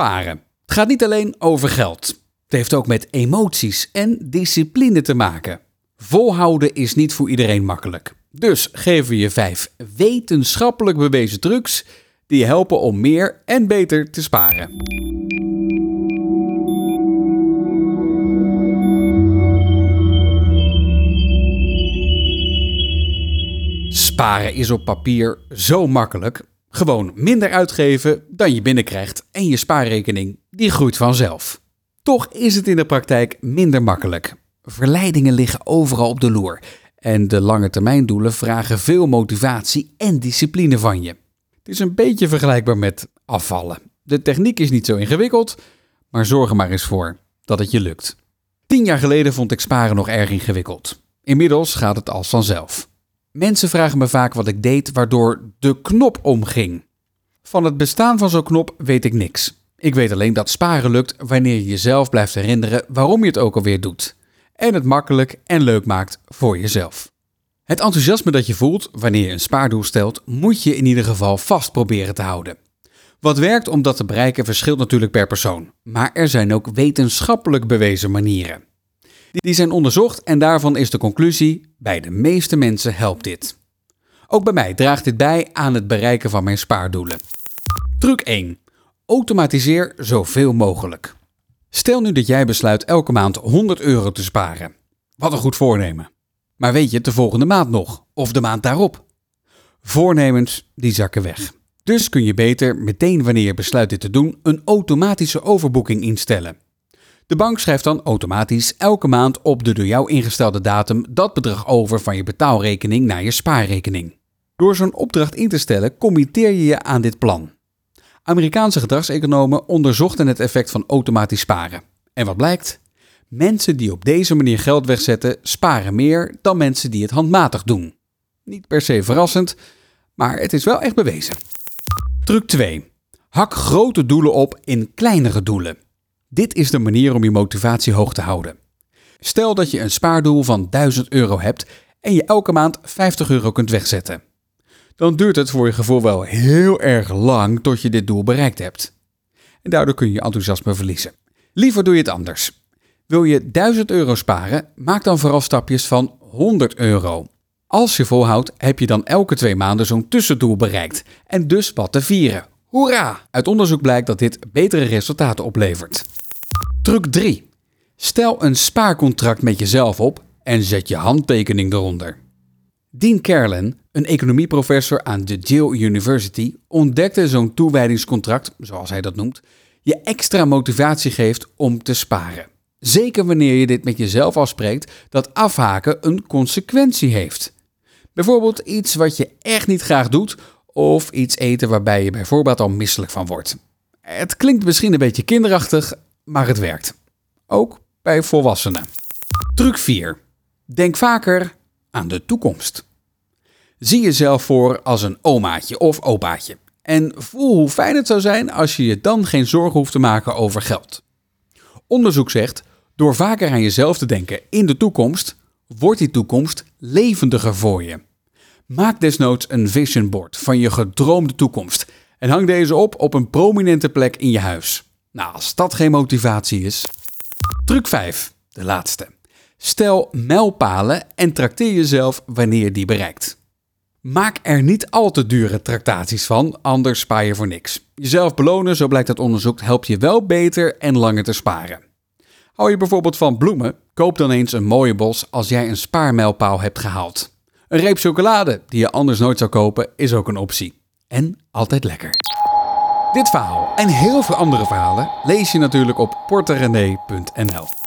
Sparen. Het gaat niet alleen over geld. Het heeft ook met emoties en discipline te maken. Volhouden is niet voor iedereen makkelijk. Dus geven we je vijf wetenschappelijk bewezen trucs die je helpen om meer en beter te sparen. Sparen is op papier zo makkelijk. Gewoon minder uitgeven dan je binnenkrijgt en je spaarrekening die groeit vanzelf. Toch is het in de praktijk minder makkelijk. Verleidingen liggen overal op de loer en de lange termijndoelen vragen veel motivatie en discipline van je. Het is een beetje vergelijkbaar met afvallen. De techniek is niet zo ingewikkeld, maar zorg er maar eens voor dat het je lukt. Tien jaar geleden vond ik sparen nog erg ingewikkeld. Inmiddels gaat het als vanzelf. Mensen vragen me vaak wat ik deed waardoor de knop omging. Van het bestaan van zo'n knop weet ik niks. Ik weet alleen dat sparen lukt wanneer je jezelf blijft herinneren waarom je het ook alweer doet. En het makkelijk en leuk maakt voor jezelf. Het enthousiasme dat je voelt wanneer je een spaardoel stelt, moet je in ieder geval vast proberen te houden. Wat werkt om dat te bereiken verschilt natuurlijk per persoon, maar er zijn ook wetenschappelijk bewezen manieren. Die zijn onderzocht en daarvan is de conclusie: bij de meeste mensen helpt dit. Ook bij mij draagt dit bij aan het bereiken van mijn spaardoelen. Truc 1. Automatiseer zoveel mogelijk. Stel nu dat jij besluit elke maand 100 euro te sparen. Wat een goed voornemen. Maar weet je de volgende maand nog? Of de maand daarop? Voornemens die zakken weg. Dus kun je beter meteen wanneer je besluit dit te doen een automatische overboeking instellen. De bank schrijft dan automatisch elke maand op de door jou ingestelde datum dat bedrag over van je betaalrekening naar je spaarrekening. Door zo'n opdracht in te stellen, committeer je je aan dit plan. Amerikaanse gedragseconomen onderzochten het effect van automatisch sparen. En wat blijkt? Mensen die op deze manier geld wegzetten, sparen meer dan mensen die het handmatig doen. Niet per se verrassend, maar het is wel echt bewezen. Truc 2. Hak grote doelen op in kleinere doelen. Dit is de manier om je motivatie hoog te houden. Stel dat je een spaardoel van 1000 euro hebt en je elke maand 50 euro kunt wegzetten. Dan duurt het voor je gevoel wel heel erg lang tot je dit doel bereikt hebt. En daardoor kun je enthousiasme verliezen. Liever doe je het anders. Wil je 1000 euro sparen, maak dan vooral stapjes van 100 euro. Als je volhoudt, heb je dan elke twee maanden zo'n tussendoel bereikt en dus wat te vieren. Hoera! Uit onderzoek blijkt dat dit betere resultaten oplevert. Truc 3. Stel een spaarcontract met jezelf op en zet je handtekening eronder. Dean Carlin, een economieprofessor aan de Yale University, ontdekte zo'n toewijdingscontract, zoals hij dat noemt, je extra motivatie geeft om te sparen. Zeker wanneer je dit met jezelf afspreekt dat afhaken een consequentie heeft. Bijvoorbeeld iets wat je echt niet graag doet of iets eten waarbij je bijvoorbeeld al misselijk van wordt. Het klinkt misschien een beetje kinderachtig, maar het werkt. Ook bij volwassenen. Truc 4. Denk vaker aan de toekomst. Zie jezelf voor als een omaatje of opaatje. En voel hoe fijn het zou zijn als je je dan geen zorgen hoeft te maken over geld. Onderzoek zegt, door vaker aan jezelf te denken in de toekomst, wordt die toekomst levendiger voor je. Maak desnoods een vision board van je gedroomde toekomst en hang deze op op een prominente plek in je huis. Nou, als dat geen motivatie is. Truc 5, de laatste. Stel mijlpalen en trakteer jezelf wanneer je die bereikt. Maak er niet al te dure tractaties van, anders spaar je voor niks. Jezelf belonen, zo blijkt uit onderzoek, helpt je wel beter en langer te sparen. Hou je bijvoorbeeld van bloemen, koop dan eens een mooie bos als jij een spaarmijlpaal hebt gehaald. Een reep chocolade, die je anders nooit zou kopen, is ook een optie. En altijd lekker. Dit verhaal en heel veel andere verhalen lees je natuurlijk op porterenee.nl.